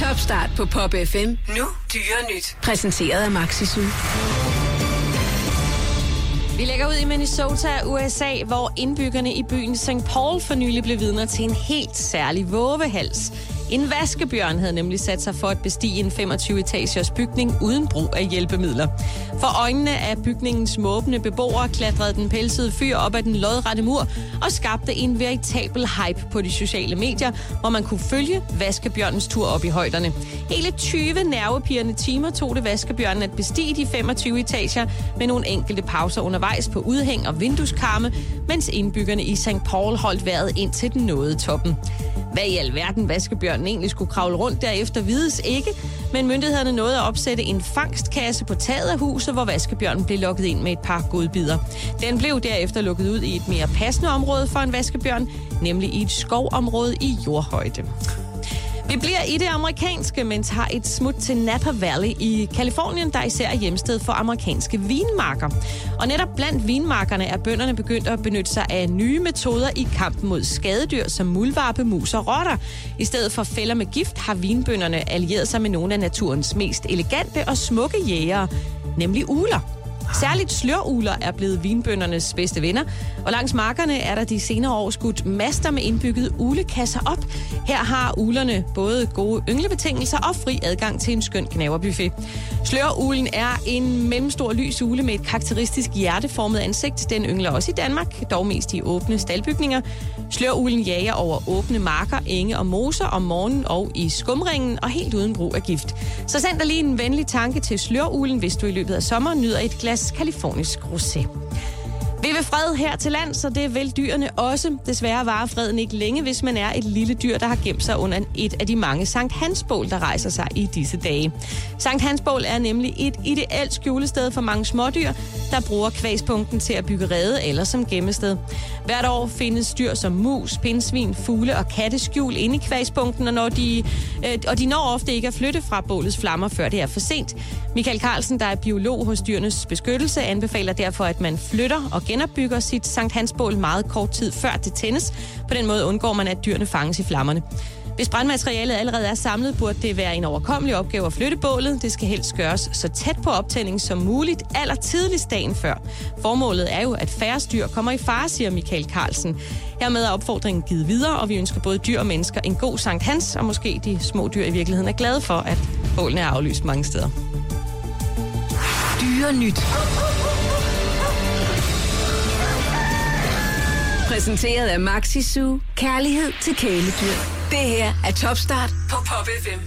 Topstart på Pop FM. Nu dyre nyt. Præsenteret af Maxisu. Vi lægger ud i Minnesota, USA, hvor indbyggerne i byen St. Paul for nylig blev vidner til en helt særlig våvehals. En vaskebjørn havde nemlig sat sig for at bestige en 25-etagers bygning uden brug af hjælpemidler. For øjnene af bygningens måbne beboere klatrede den pelsede fyr op ad den lodrette mur og skabte en veritabel hype på de sociale medier, hvor man kunne følge vaskebjørnens tur op i højderne. Hele 20 nervepirrende timer tog det vaskebjørnen at bestige de 25 etager med nogle enkelte pauser undervejs på udhæng og vindueskarme, mens indbyggerne i St. Paul holdt vejret ind til den nåede toppen. Hvad i alverden vaskebjørnen egentlig skulle kravle rundt derefter vides ikke, men myndighederne nåede at opsætte en fangstkasse på taget af huset, hvor vaskebjørnen blev lukket ind med et par godbidder. Den blev derefter lukket ud i et mere passende område for en vaskebjørn, nemlig i et skovområde i jordhøjde. Vi bliver i det amerikanske, men tager et smut til Napa Valley i Kalifornien, der især er hjemsted for amerikanske vinmarker. Og netop blandt vinmarkerne er bønderne begyndt at benytte sig af nye metoder i kampen mod skadedyr som muldvarpe, mus og rotter. I stedet for fælder med gift har vinbønderne allieret sig med nogle af naturens mest elegante og smukke jægere, nemlig uler. Særligt sløruler er blevet vinbøndernes bedste venner, og langs markerne er der de senere år skudt master med indbygget ulekasser op. Her har ulerne både gode ynglebetingelser og fri adgang til en skøn knaverbuffet. Slørulen er en mellemstor lys ule med et karakteristisk hjerteformet ansigt. Den yngler også i Danmark, dog mest i åbne staldbygninger. Slørulen jager over åbne marker, enge og moser om morgenen og i skumringen og helt uden brug af gift. Så send dig lige en venlig tanke til slørulen, hvis du i løbet af sommeren nyder et glas kalifornisk rosé. Vi vil fred her til land, så det vil dyrene også. Desværre varer freden ikke længe, hvis man er et lille dyr, der har gemt sig under et af de mange Sankt Hansbål, der rejser sig i disse dage. Sankt Hansbål er nemlig et ideelt skjulested for mange smådyr, der bruger kvæspunkten til at bygge rede eller som gemmested. Hvert år findes dyr som mus, pindsvin, fugle og katte skjul inde i kvæspunkten, og, når de, øh, og de når ofte ikke at flytte fra bålets flammer, før det er for sent. Michael Carlsen, der er biolog hos Dyrenes Beskyttelse, anbefaler derfor, at man flytter og genopbygger sit Sankt Hansbål meget kort tid før det tændes. På den måde undgår man, at dyrene fanges i flammerne. Hvis brandmaterialet allerede er samlet, burde det være en overkommelig opgave at flytte bålet. Det skal helst gøres så tæt på optændingen som muligt, aller tidligst dagen før. Formålet er jo, at færre dyr kommer i fare, siger Michael Carlsen. Hermed er opfordringen givet videre, og vi ønsker både dyr og mennesker en god Sankt Hans, og måske de små dyr i virkeligheden er glade for, at bålene er aflyst mange steder. Dyre nyt. Præsenteret af Maxi Zoo. Kærlighed til kæledyr. Det her er Topstart på Pop FM.